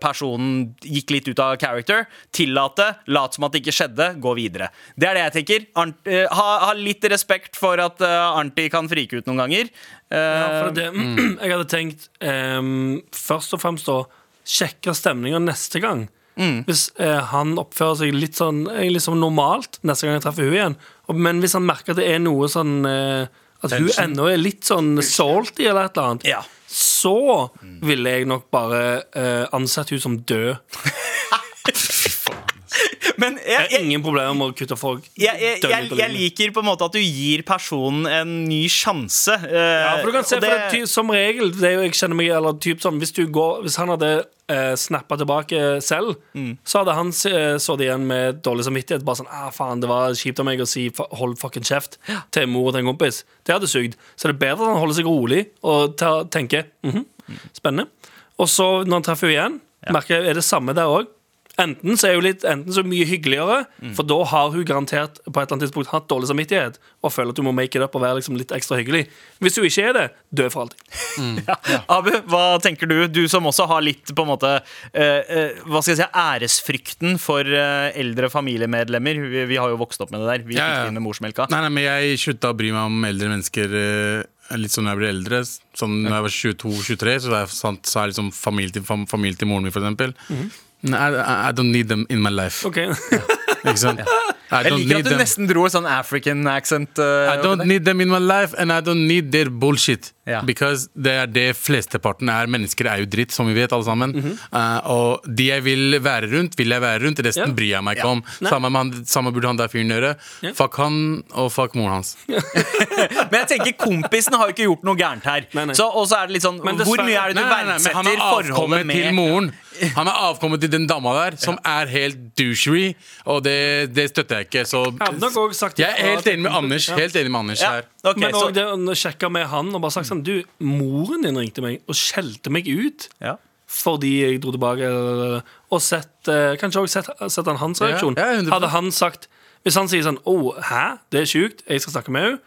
personen gikk litt ut av character. Tillate, lat som at det ikke skjedde, gå videre. Det er det jeg tenker. Arnt, uh, ha, ha litt respekt for at uh, Arnti kan frike ut noen ganger. Uh, Ja, for det, Jeg hadde tenkt um, først og fremst å sjekke stemninga neste gang. Hvis eh, han oppfører seg litt sånn liksom som normalt neste gang jeg treffer hun igjen. Men hvis han merker at det er noe sånn eh, At hun ennå er litt sånn salty eller et eller annet, Ja. så ville jeg nok bare eh, ansett hun som død. Men Jeg jeg, har jeg, ingen problemer med å kutte folk jeg, jeg, liker på en måte at du gir personen en ny sjanse. Uh, Ja, for du kan se, det- for det, Som regel det er jo, jeg kjenner meg, eller typ sånn, hvis, du går, hvis han hadde uh, snappa tilbake selv, Mm. så hadde han uh, sittet igjen med dårlig samvittighet. Bare sånn ah, 'Faen, det var kjipt av meg å si 'hold fucking kjeft' til mor og til en kompis. Det hadde sugd. Så det er bedre at han holder seg rolig og tenker mhm, spennende. Og så, når han treffer henne igjen, merker jeg er det samme der òg. Enten så er hun litt Enten så mye hyggeligere, Mm. for da har hun garantert på et eller annet tidspunkt hatt dårlig samvittighet og føler at hun må make it up og være liksom litt ekstra hyggelig. Hvis hun ikke er det, dø for alltid. Abu, hva tenker du? Du som også har litt på en måte eh, eh, Hva skal jeg si, æresfrykten for eh, eldre familiemedlemmer. Vi, vi har jo vokst opp med det der. Vi Ja, fikk ja. det inn med morsmelka. Nei, nei, men jeg slutta å bry meg om eldre mennesker eh, litt sånn når jeg ble eldre. Sånn når jeg var 22-23, så var jeg sant, sa jeg liksom familie til, fam, familie til moren min, for eksempel. Nei, I, I don't need them in my life. Ok Ikke sant? I Jeg liker at du them. nesten dro en sånn African accent. Uh, I don't need them in my life, and I don't need their bullshit. Ja. Because det er det flesteparten er. Mennesker er jo dritt, som vi vet, alle sammen. Uh, og de jeg vil være rundt, vil jeg være rundt. Resten Ja. bryr jeg meg ikke om. Samme, med han, samme burde han der fyren gjøre. Ja. Fuck han, og fuck moren hans. Men jeg tenker kompisen har jo ikke gjort noe gærent her. Nei, nei. Så, og så er det litt sånn Men Hvor mye er det du Nei, nei, nei, men han er verdsetter forholdet avkommet med til moren. Han er avkommet til den dama der, som er helt douchery, og det, det støtter jeg ikke. Så Jeg er helt enig med Anders. Ja. Helt enig med Anders Ja, her. Okay, Men òg det å sjekke med han og bare sagt sånn Du, moren din ringte meg og skjelte meg ut ja. fordi jeg dro tilbake. Og sett, eh, kanskje også sett, sett han hans reaksjon. ja, 100%. Hadde han sagt Hvis han sier sånn Å, hæ? Det er sjukt. Jeg skal snakke med henne.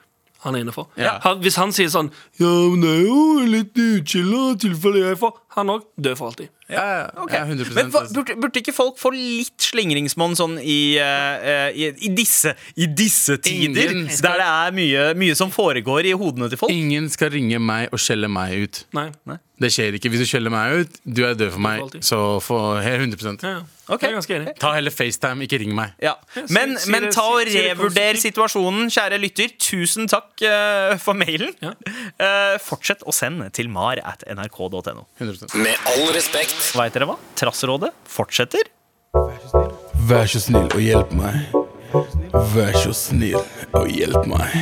Han er innenfor. Ja. Han- Hvis han sier sånn Ja, men det er jo litt utskilla tilfelle jeg får Han òg dør for alltid. Ja, okay. Ja, 100 Men hva, burde, burde ikke folk få litt slingringsmonn sånn i, uh, i, i, disse, i disse tider? Skal- Der det er mye, mye som foregår i hodene til folk? Ingen skal ringe meg og skjelle meg ut. Nei. Det skjer ikke. Hvis du skjeller meg ut, du er død for meg. Så for 100 Ja, ja. Okay. Jeg er. Ta heller FaceTime, ikke ring meg. Ja. Men, si men det- ta og revurder situasjonen, kjære lytter. Tusen takk uh, for mailen. Ja. Eh, fortsett å sende til mar at nrk.no. Med all respekt. Veit dere hva? Trassrådet fortsetter. Vær så snill og hjelp meg. Vær så snill og hjelp meg.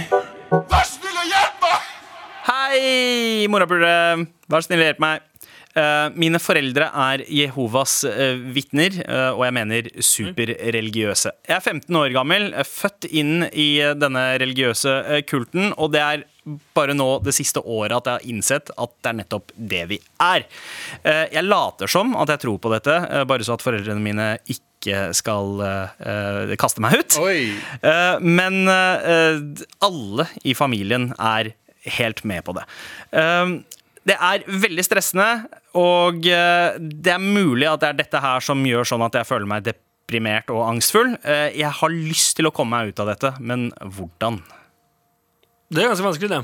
Vær så snill og hjelp meg! Hei, morapulere! Vær så snill og hjelp meg. Eh, mine foreldre er Jehovas uh, vitner, eh, og jeg mener superreligiøse. Jeg er 15 år gammel, født inn i denne religiøse kulten, og det er bare nå det siste året at jeg har innsett at det er nettopp det vi er. Eh, jeg later som at jeg tror på dette, eh, bare så at foreldrene mine ikke skal eh, kaste meg ut. Oi! Men alle i familien er helt med på det. Det er veldig stressende, og det er mulig at det er dette her som gjør sånn at jeg føler meg deprimert og angstfull. Jeg har lyst til å komme meg ut av dette, men hvordan? Det er ganske vanskelig, det.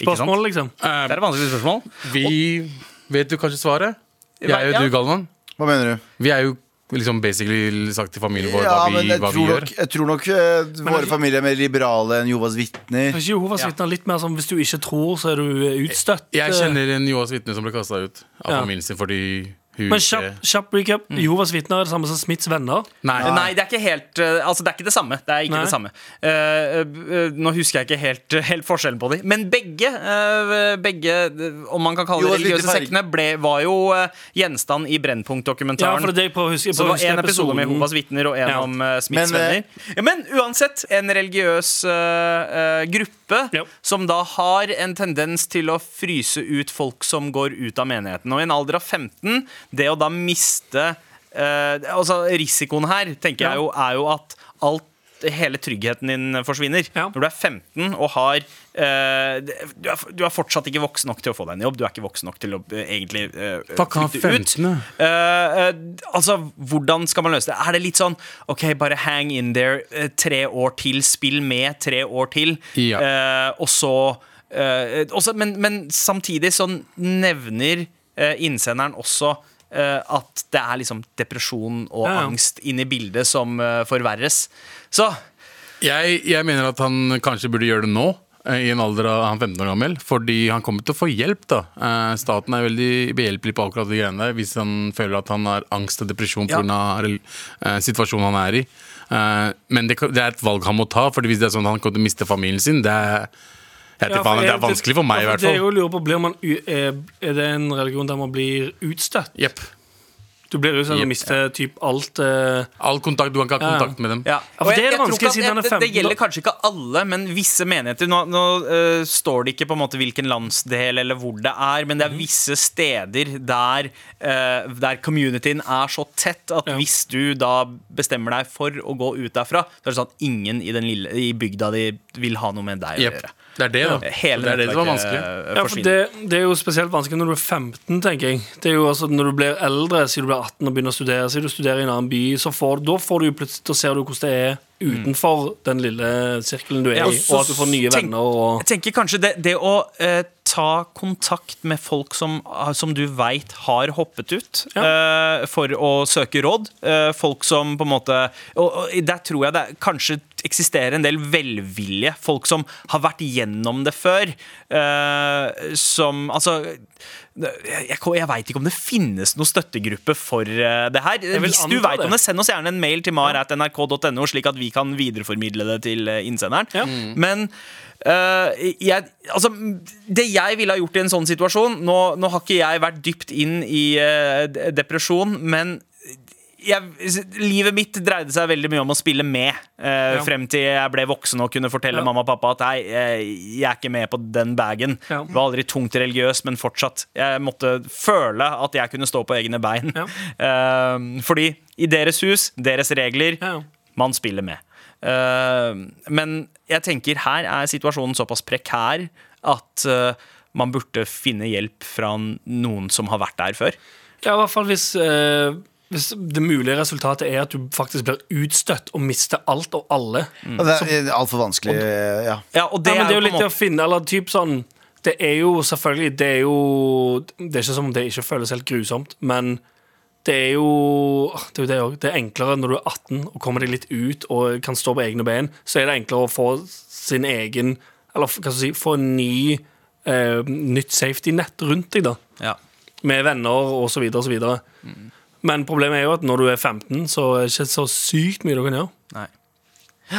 Spørsmål, liksom. Det er et vanskelig spørsmål. Vi vet du kanskje svaret? Jeg og Ja. du, Galvan. Hva mener du? Vi er jo liksom basically sagt til familien vår Ja, hva men vi, jeg hva vi tror gjør. nok, jeg tror nok eh, våre familier er mer liberale enn Jovas vitner. Kanskje Jehovas vitner er litt mer sånn hvis du ikke tror, så er du eh, utstøtt. Jeg kjenner en Jovas vitne som ble kasta ut av Ja. familien sin fordi hun Men kjapp, kjapp recap. Jehovas vitner er det samme som Smiths venner. Nei. Nei, det er ikke helt eh, Altså, det er ikke det samme. Det er ikke Nei. det samme. Uh, uh, nå husker jeg ikke helt, helt forskjellen på dem. Men begge, eh, begge eh, om man kan kalle det religiøse sektene, ble, var jo eh, gjenstand i Brennpunkt-dokumentaren. Ja, det. Så det var en en episode med Jehovas vitner og en Ja. om uh, Smiths Men, eh, venner. Ja, men uansett, en religiøs gruppe eh, gruppe Ja. som da har en tendens til å fryse ut folk som går ut av menigheten. Og i en alder av 15, det å da miste eh, Altså risikoen her, tenker Ja. jeg jo, er jo at alt Hele tryggheten din forsvinner. Ja. Når du er 15 og har eh, du, er, du er fortsatt ikke voksen nok til å få deg en jobb. Du er ikke voksen nok til å uh, egentlig uh, flytte ut. 15, ja. Altså, hvordan skal man løse det? Er det litt sånn OK, bare hang in there tre år til, spill med tre år til, Ja. og så også, men, men samtidig så nevner innsenderen også at det er liksom depresjon og Ja, angst inne i bildet som forverres. Så Jeg, jeg mener at han kanskje burde gjøre det nå. Eh, I en alder av han 15 år gammel Fordi han kommer til å få hjelp. da Eh, Staten er veldig behjelpelig på akkurat de greiene der hvis han føler at han har angst og depresjon pga. Ja. situasjonen han er i. Eh, men det, er et valg han må ta, Fordi hvis det er sånn at han kommer til å miste familien sin, det er, Ja, for det er vanskelig for meg, i hvert fall. Det er jo å lure på, man, er, det en religion der man blir utstøtt? Jepp. Du blir jo sånn, og mister typ alt Uh... All kontakt, Du kan ikke ha Ja, ja. kontakt med dem. Ja, for det er jeg, det jeg vanskelig siden han er det, det gjelder kanskje ikke alle, men visse menigheter. Nå, nå uh, står det ikke på en måte hvilken landsdel eller hvor det er, men det Mhm. er visse steder der, uh, der communityen er så tett at Ja. hvis du da bestemmer deg for å gå ut derfra, så er det sånn at ingen i, den lille, i bygda di vil ha noe med deg å yep. gjøre. Det er det, da. Hele det er det som er vanskelig. øh, Ja, for det, det er jo spesielt vanskelig når du er 15, tenker jeg. Det er jo altså Når du blir eldre, sier du blir 18 og begynner å studere, sier du studerer i en annen by, så får, da, får du jo plutselig, da ser du hvordan det er utenfor den lille sirkelen du er Ja, i, og at du får nye tenk- venner og Jeg tenker kanskje det, det å eh, ta kontakt med folk som, ah, som du veit har hoppet ut, eh, for å søke råd. Eh, folk som på en måte Og, og der tror jeg det er- kanskje eksisterer en del velvilje. Folk som har vært gjennom det før. Uh, som Altså jeg, jeg, veit ikke om det finnes noen støttegruppe for uh, det her. Hvis du veit om det. send oss gjerne en mail til mar.nrk.no, slik at vi kan videreformidle det til eh, innsenderen. Ja. Men Uh, jeg, altså, det jeg ville ha gjort i en sånn situasjon Nå, nå har ikke jeg vært dypt inn i uh, depresjon, men jeg, livet mitt dreide seg veldig mye om å spille med. Eh, Ja. Frem til jeg ble voksen og kunne fortelle Ja. mamma og pappa at nei, jeg, jeg er ikke med på den bagen. Ja. Var aldri tungt religiøs, men fortsatt. Jeg måtte føle at jeg kunne stå på egne bein. Eh, fordi i deres hus, deres regler, man spiller med. Eh, men jeg tenker her er situasjonen såpass prekær at eh, man burde finne hjelp fra noen som har vært der før. Ja, i hvert fall hvis, eh, hvis det mulige resultatet er at du faktisk blir utstøtt og mister alt og alle. Mm. Det er altfor vanskelig. Ja. Ja, og det, ja, men det er jo litt å finne Eller typ sånn Det er jo selvfølgelig Det er jo Det er ikke som om det ikke føles helt grusomt, men det er jo Det er jo det også. Det er enklere når du er 18 og kommer deg litt ut og kan stå på egne ben. Så er det enklere å få sin egen Eller hva skal du si Få en ny eh, nytt safety nett rundt deg, da. ja. Med venner og så videre og så videre. Men problemet er jo at når du er 15, så er det ikke så sykt mye du kan gjøre. Nei.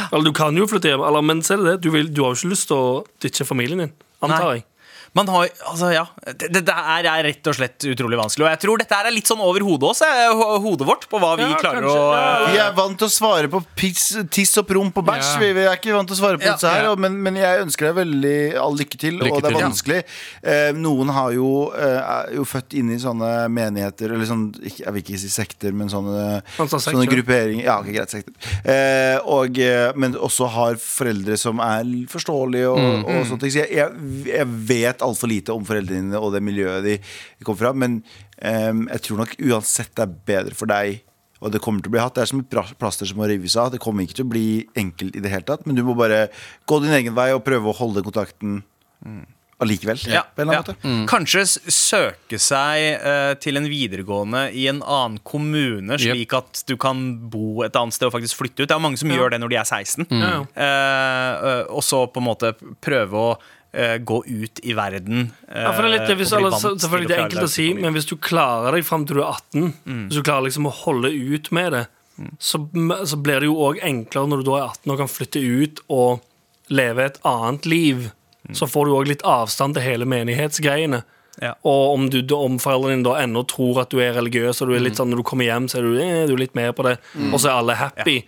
Eller du kan jo flytte hjem, eller, men så er det det. Du, vil, du har jo ikke lyst til å ditche familien din, antar Nei. jeg. Man har, altså ja det, det det her er rett og slett utrolig vanskelig. Og jeg tror dette her er litt sånn over hodet også, eh, hodet vårt, på hva vi Ja, klarer kanskje. å Ja, Vi er vant til å svare på piss, tiss og promp og bæsj. Ja. Vi, vi er ikke vant til å svare på Ja, dette her. ja. og- Men, men jeg ønsker deg veldig all lykke til, Lykke og det er til, ja. vanskelig. Eh, noen har jo, eh, er jo født inn i sånne menigheter, eller sånn ikke, Jeg vil ikke si sekter, men sånne, Han sånne grupperinger. Ja, okay, greit, sekter. Eh, og, eh, men også har foreldre som er forståelige og, Mm. og sånne ting. Så jeg, jeg, jeg vet altfor lite om foreldrene dine og det miljøet de kommer fra, men um, jeg tror nok uansett det er bedre for deg og det kommer til å bli hatt. Det er som et plaster som må rives av. Det kommer ikke til å bli enkelt i det hele tatt, men du må bare gå din egen vei og prøve å holde kontakten allikevel. ja, ja. mm. Kanskje søke seg uh, til en videregående i en annen kommune, slik at du kan bo et annet sted og faktisk flytte ut. Det er mange som gjør det når de er 16. Mm. Uh, eh, og så på en måte prøve å gå ut i verden. eh, Ja, for det er litt, det, hvis, alle, selvfølgelig det er enkelt å si, men hvis du klarer deg fram til du er 18, hvis du klarer liksom å holde ut med det, så, så blir det jo òg enklere når du da er 18 og kan flytte ut og leve et annet liv. Så får du òg litt avstand til hele menighetsgreiene. Ja. Og om, du, om foreldrene dine da ennå tror at du er religiøs, og du er litt sånn, når du kommer hjem, så er du, eh, du er litt med på det, og så er alle happy.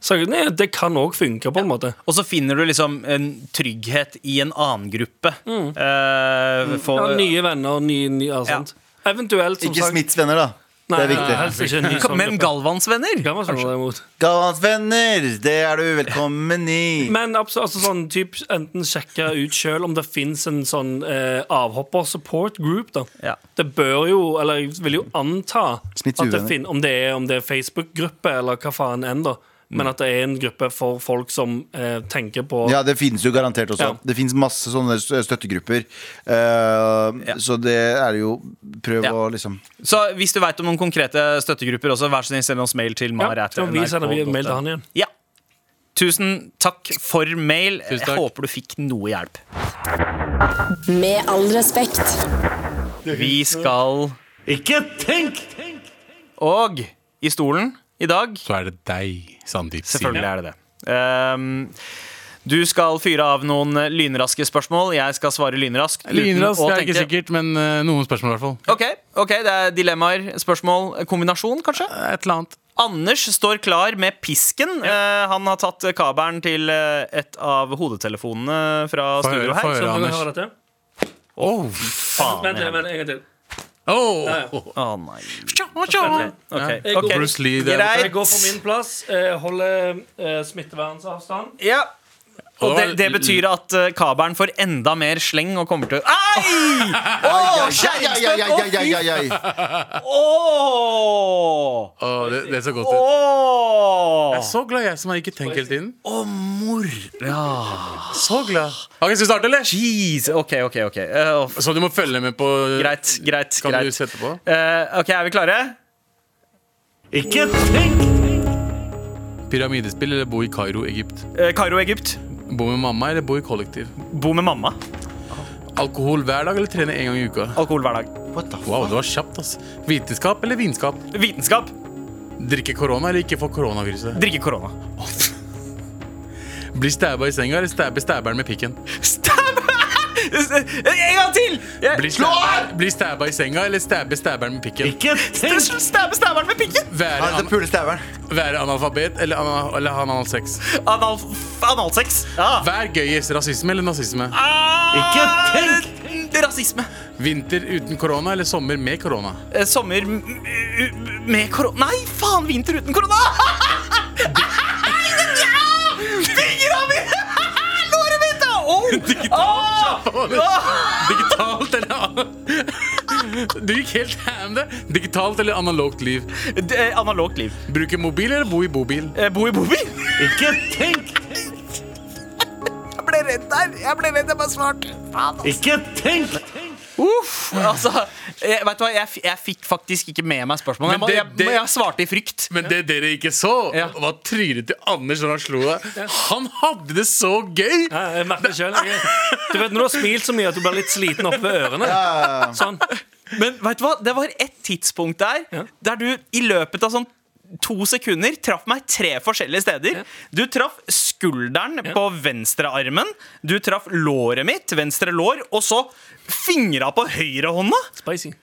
Så nei, det kan òg funke, på en måte. Og så finner du liksom en trygghet i en annen gruppe. Eh, for, Ja, nye venner, nye, nye ja, sant. Eventuelt, som Ikke sagt Smiths venner, da. Nei, det er viktig. helst ikke en ny Men. Galvans venner? Kan man skjønne. Galvans venner, det er du velkommen i. Men absolutt, altså sånn, typ, enten sjekke ut sjøl om det fins en sånn eh, avhopper-support group. da Ja. Det bør jo, eller jeg vil jo anta at det uvenner. fin, om det er, om det er Facebook-gruppe eller hva faen enn, da. Men at det er en gruppe for folk som eh, tenker på Ja, det finnes jo garantert også. Ja. Det finnes masse sånne støttegrupper. Eh, Så det er det jo Prøv Ja. å liksom Så hvis du veit om noen konkrete støttegrupper, også, vær så snill send oss mail til ja, mar. så vi sender vi mail til han igjen. Ja. Tusen takk for mail. Takk. Jeg håper du fikk noe hjelp. Med all respekt. Vi skal Ikke tenk! Og i stolen i dag Så er det deg, Sandeep. Selvfølgelig er det det. Um, du skal fyre av noen lynraske spørsmål. Jeg skal svare lynraskt. Lynrask er ikke sikkert, men uh, noen spørsmål i hvert fall. Ok, ok, det er dilemmaer, spørsmål, kombinasjon kanskje? Et eller annet. Anders står klar med pisken. Uh, han har tatt kabelen til uh, et av hodetelefonene fra Få studio her. få høre, Anders. Å. Oh. Faen, Vent, vent, vent, en gang til. Oh. Å nei. Ok, Jeg ok. går- Bruce Lee Greit. Jeg går for min plass. eh, Holder eh, smittevernavstand. Ja. Og det, det betyr at uh, kabelen får enda mer sleng og kommer til Å, Ai! Oh, ja, ja, ja, ja, ja, ja. Åh! Åh, det, det er så godt ut. Åh! Jeg er så glad jeg som har ikke tenkt hele tiden. Å, mor. Ja. Så glad. Ok, Skal vi starte, eller? Jeez. OK, OK. ok uh, Så du må følge med på Greit, greit. Kan du sette på? Uh, OK, er vi klare? Ikke tenk! Pyramidespill eller bo i Kairo, Egypt? Eh, Kairo, Egypt. Bo med mamma eller bo i kollektiv? Bo med mamma. Alkohol hver dag eller trene en gang i uka? Alkohol hver dag. What the Wow, det var kjapt, ass. Vitenskap eller vinskap? Vitenskap. Drikke korona eller ikke få koronaviruset? Drikke korona. Bli stæba i senga eller stæbe stæberen med pikken? Stab! En gang til! Bli, stab bli stabba i senga eller stabbe stabberen med pikken? Ikke tenk! Stabbe stabberen med pikken! Være, an stæveren. være analfabet eller, anal eller ha analsex? Anal analsex. Ja. Vær gøyest. Rasisme eller nazisme? Ikke tenk! Ah, Rasisme. Vinter uten korona eller sommer med korona? Eh, Sommer med korona Nei, faen! Vinter uten korona! Låret Digitalt, da! Oh! Digitalt eller Du gikk helt ham det. Digitalt eller analogt liv? Det er Analogt liv. Bruke mobil eller bo i bobil? Eh, Bo i bobil. Ikke tenk! Jeg ble redd der. Jeg ble redd. Jeg bare svarte. Ikke tenk! Uff, altså, jeg, vet du hva, jeg, jeg fikk faktisk ikke med meg spørsmålet. Jeg, Men det- jeg, det- jeg svarte i frykt. Men det dere ikke så, Ja. var trynet til Anders når han slo deg. Han hadde det så gøy! Ja, jeg merker det selv, jeg. Du vet når du har smilt så mye at du blir litt sliten oppe ved ørene. Sånn. Men vet du hva, det var et tidspunkt der Ja. der du i løpet av sånn to sekunder, traff meg tre forskjellige steder. Du traff skulderen på venstrearmen, du traff låret mitt, venstre lår, og så fingra på høyrehånda! Spicy.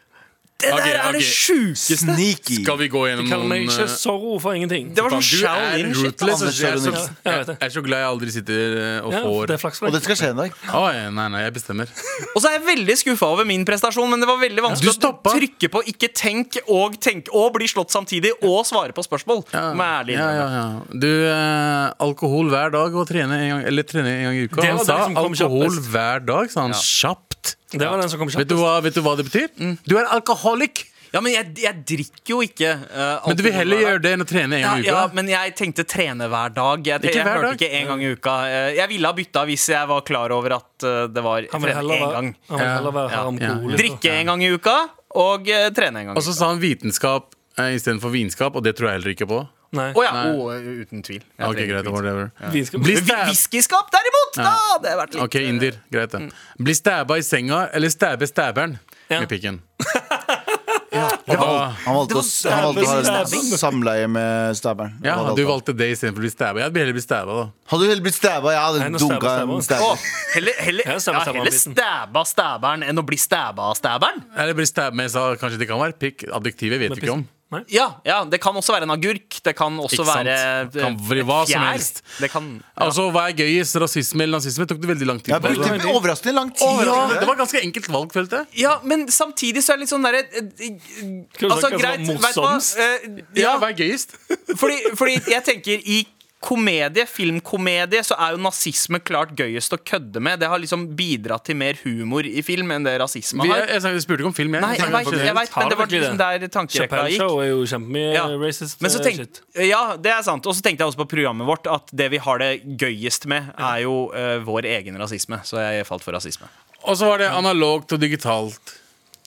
Det der er det sjukeste! Sneaky. Skal vi gå De gjennom kaller meg ikke eh, Zorro for ingenting. Det var sånn Du er Shaolin-shit. Jeg er, så, jeg jeg er så glad jeg aldri sitter og og Ja, får det Og det skal skje en dag. Oh, Nei, nei, jeg bestemmer. Og så er jeg veldig skuffa over min prestasjon, men det var veldig vanskelig ja, å trykke på 'ikke tenk' og tenk og bli slått samtidig og svare på spørsmål. Ja, ja, ja. Du, eh, alkohol hver dag og trene en gang, eller trene en gang i uka. Det Han sa alkohol kjappest. hver dag, sa han kjapt. Det var den som kom Vet du, hva, vet du hva det betyr? Mm. Du er alkoholik! Ja, men jeg, jeg drikker jo ikke uh, Men du vil heller gjøre det enn å trene en Ja, gang i uka? ja, men jeg tenkte trene hver dag. Jeg, Ikke jeg hver hørte dag? ikke en gang i uka. Eh, Jeg ville ha bytta hvis jeg var klar over at eh, det var trene én gang. Ja. Drikke en gang i uka og uh, trene en gang. Og så sa han vitenskap uh, istedenfor vinskap, og det tror jeg heller ikke på. Nei. Oh, ja, Nei. oh, uten tvil. Jeg Ok, greit, whatever Whiskyskap, derimot! Da det jeg vært litt Ok, indier. Greit, det. Bli stabba i senga eller stabbe stabberen Ja. med pikken. Han valgte, han valgte å ha samleie med stabberen. Ja, Du valgte. det istedenfor å bli stabba. Jeg hadde heller blitt stabba, da. Hadde du heller blitt stabba? Jeg hadde dunka en stabba. Å, heller, heller, Ja, ja, heller stabba stabberen enn å bli stabba av stabberen. Eller bli stabba med, sa kanskje det kan være pikk. Adjektivet vet vi ikke om. Ja, ja, det kan også være en agurk. Det kan også Ikke sant? være eh, Kan være hva som fjær. helst. Det kan ja. Altså, Hva er gøyest? Rasisme eller nazisme? Tok det veldig lang tid Jeg på. brukte overraskende lang tid. Overraskende. det var ganske enkelt valg, følte jeg. Ja, men samtidig så er det litt sånn derre eh, eh, Altså, greit, vet du hva? morsomst? Eh, Ja, Ja, hva er gøyest? fordi, fordi jeg tenker i komedie, filmkomedie, så er jo nazisme klart gøyest å kødde med. Det har liksom bidratt til mer humor i film enn det rasisme Vi, har. jeg, jeg, spurte ikke om film. Jeg. Nei, jeg vet, jeg vet, men det var liksom der tankerekka gikk. Show er jo kjempemye Ja. racist. Men så eh, tenk, shit. ja, det er sant. Og så tenkte jeg også på programmet vårt at det vi har det gøyest med, er jo uh, vår egen rasisme. Så jeg falt for rasisme. Og så var det analogt og digitalt.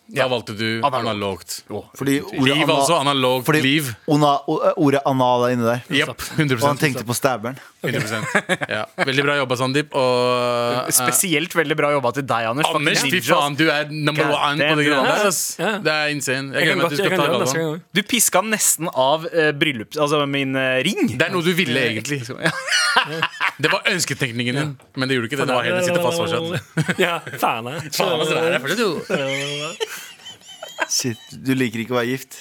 Da Ja. valgte du Analogt. analogt. Fordi ordet, Liv, altså. Analogt fordi liv. ona, ordet anal er inne der. Jepp. Og han tenkte på stabberen. 100%. Ja. Veldig bra jobba, Sandeep. Og eh, Spesielt veldig bra jobba til deg, Anders. Anders, fy faen, du er number God one på det greiene er- der. Ja. Det er insane. Jeg glemmer at du skal ta gang. Du piska nesten av uh, bryllups... Altså min uh, ring. Det er noe du ville, egentlig. Det var ønsketenkningen din, men det gjorde ikke det. Det var heller sitte fast fortsatt. Ja, faen jeg. Faen, altså, det er fortsatt jo. Shit, du liker ikke å være gift.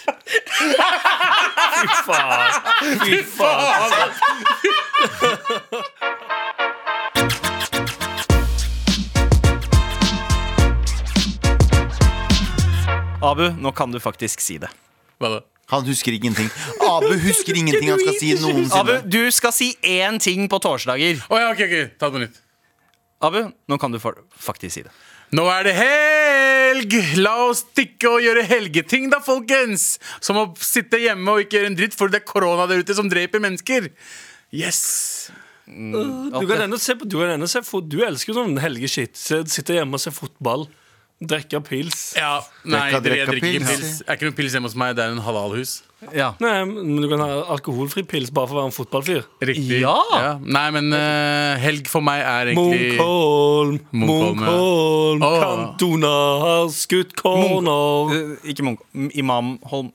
Fy faen. Abu, nå kan du faktisk si det. Hva da? Han husker ingenting. Abu husker ingenting han skal si noensinne. Abu, du skal si én ting på torsdager. Oh, ja, ok, ok, ta det på nytt. Abu, nå kan du for, faktisk si det. Nå er det helg! La oss stikke og gjøre helgeting, da, folkens! Som å sitte hjemme og ikke gjøre en dritt, for det er korona der ute som dreper mennesker. Yes! Du kan ennå se på Du, kan ennå se fot, du elsker jo sånn helgeshit. Se- Sitte hjemme og se fotball. Drikke pils. Ja, nei, Drekka, dere, jeg drekka drikker ikke pils. pils. Det er ikke noe pils hjemme hos meg, det er en halalhus. Ja. Nei, men du kan ha alkoholfri pils bare for å være en fotballfyr. Riktig. Ja. Nei, men eh, helg for meg er egentlig Munkholm, Munkholm, ja. Munkholm, Åh. Kantona har skutt corner. Eh, ikke Munch. Imam Holm.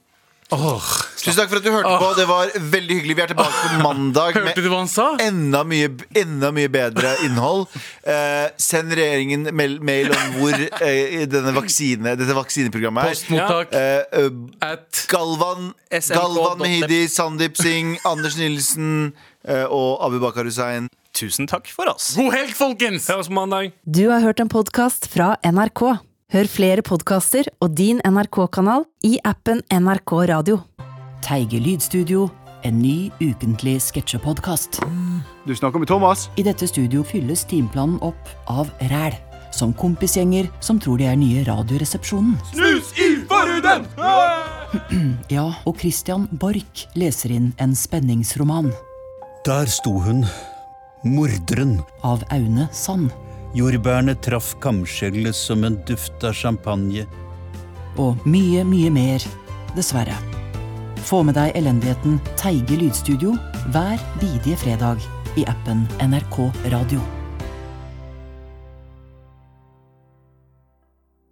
Tusen takk for at du hørte på. Det var veldig hyggelig. Vi er tilbake på mandag Hørte med enda mye, enda mye bedre innhold. Eh, send regjeringen mail, mail om hvor eh, denne vaksine, dette vaksineprogrammet er. Postmottak Eh, at Galvan, Galvan Mehidi, Sandeep Singh, Anders Nilsen eh, og Abu Bakar Hussein. Tusen takk for oss. God helg, folkens! Høres på mandag. Du har hørt en podkast fra NRK. Hør flere podkaster og din NRK-kanal i appen NRK Radio. Teige lydstudio, en ny ukentlig sketsjepodkast. Du snakker med Thomas? I dette studio fylles timeplanen opp av ræl. Som kompisgjenger som tror de er nye Radioresepsjonen. Snus i forhuden! Ja, og Christian Borch leser inn en spenningsroman Der sto hun, morderen. av Aune Sand. Jordbærene traff kamskjellet som en duft av champagne. Og mye, mye mer, dessverre. Få med deg elendigheten Teige lydstudio hver bidige fredag i appen NRK Radio.